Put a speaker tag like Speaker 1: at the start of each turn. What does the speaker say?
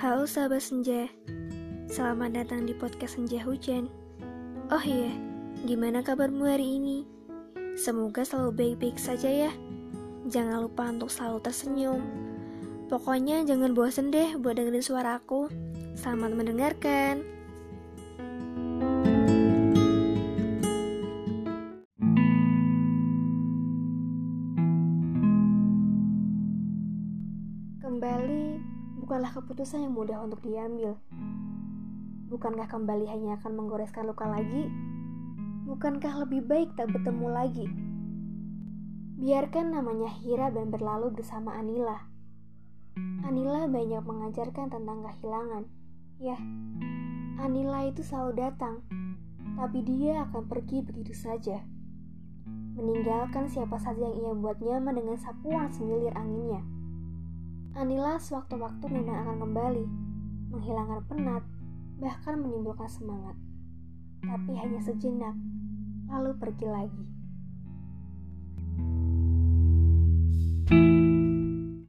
Speaker 1: Halo sahabat senja, selamat datang di podcast Senja Hujan. Oh iya, gimana kabarmu hari ini? Semoga selalu baik-baik saja ya. Jangan lupa untuk selalu tersenyum. Pokoknya jangan bosan deh buat dengerin suara aku. Selamat mendengarkan. Kembali bukanlah keputusan yang mudah untuk diambil. Bukankah kembali hanya akan menggoreskan luka lagi? Bukankah lebih baik tak bertemu lagi? Biarkan namanya Hira dan berlalu bersama Anila. Anila banyak mengajarkan tentang kehilangan. Ya, Anila itu selalu datang, tapi dia akan pergi begitu saja. Meninggalkan siapa saja yang ia buat nyaman dengan sapuan semilir anginnya. Anila sewaktu-waktu memang akan kembali, menghilangkan penat, bahkan menimbulkan semangat. Tapi hanya sejenak, lalu pergi lagi.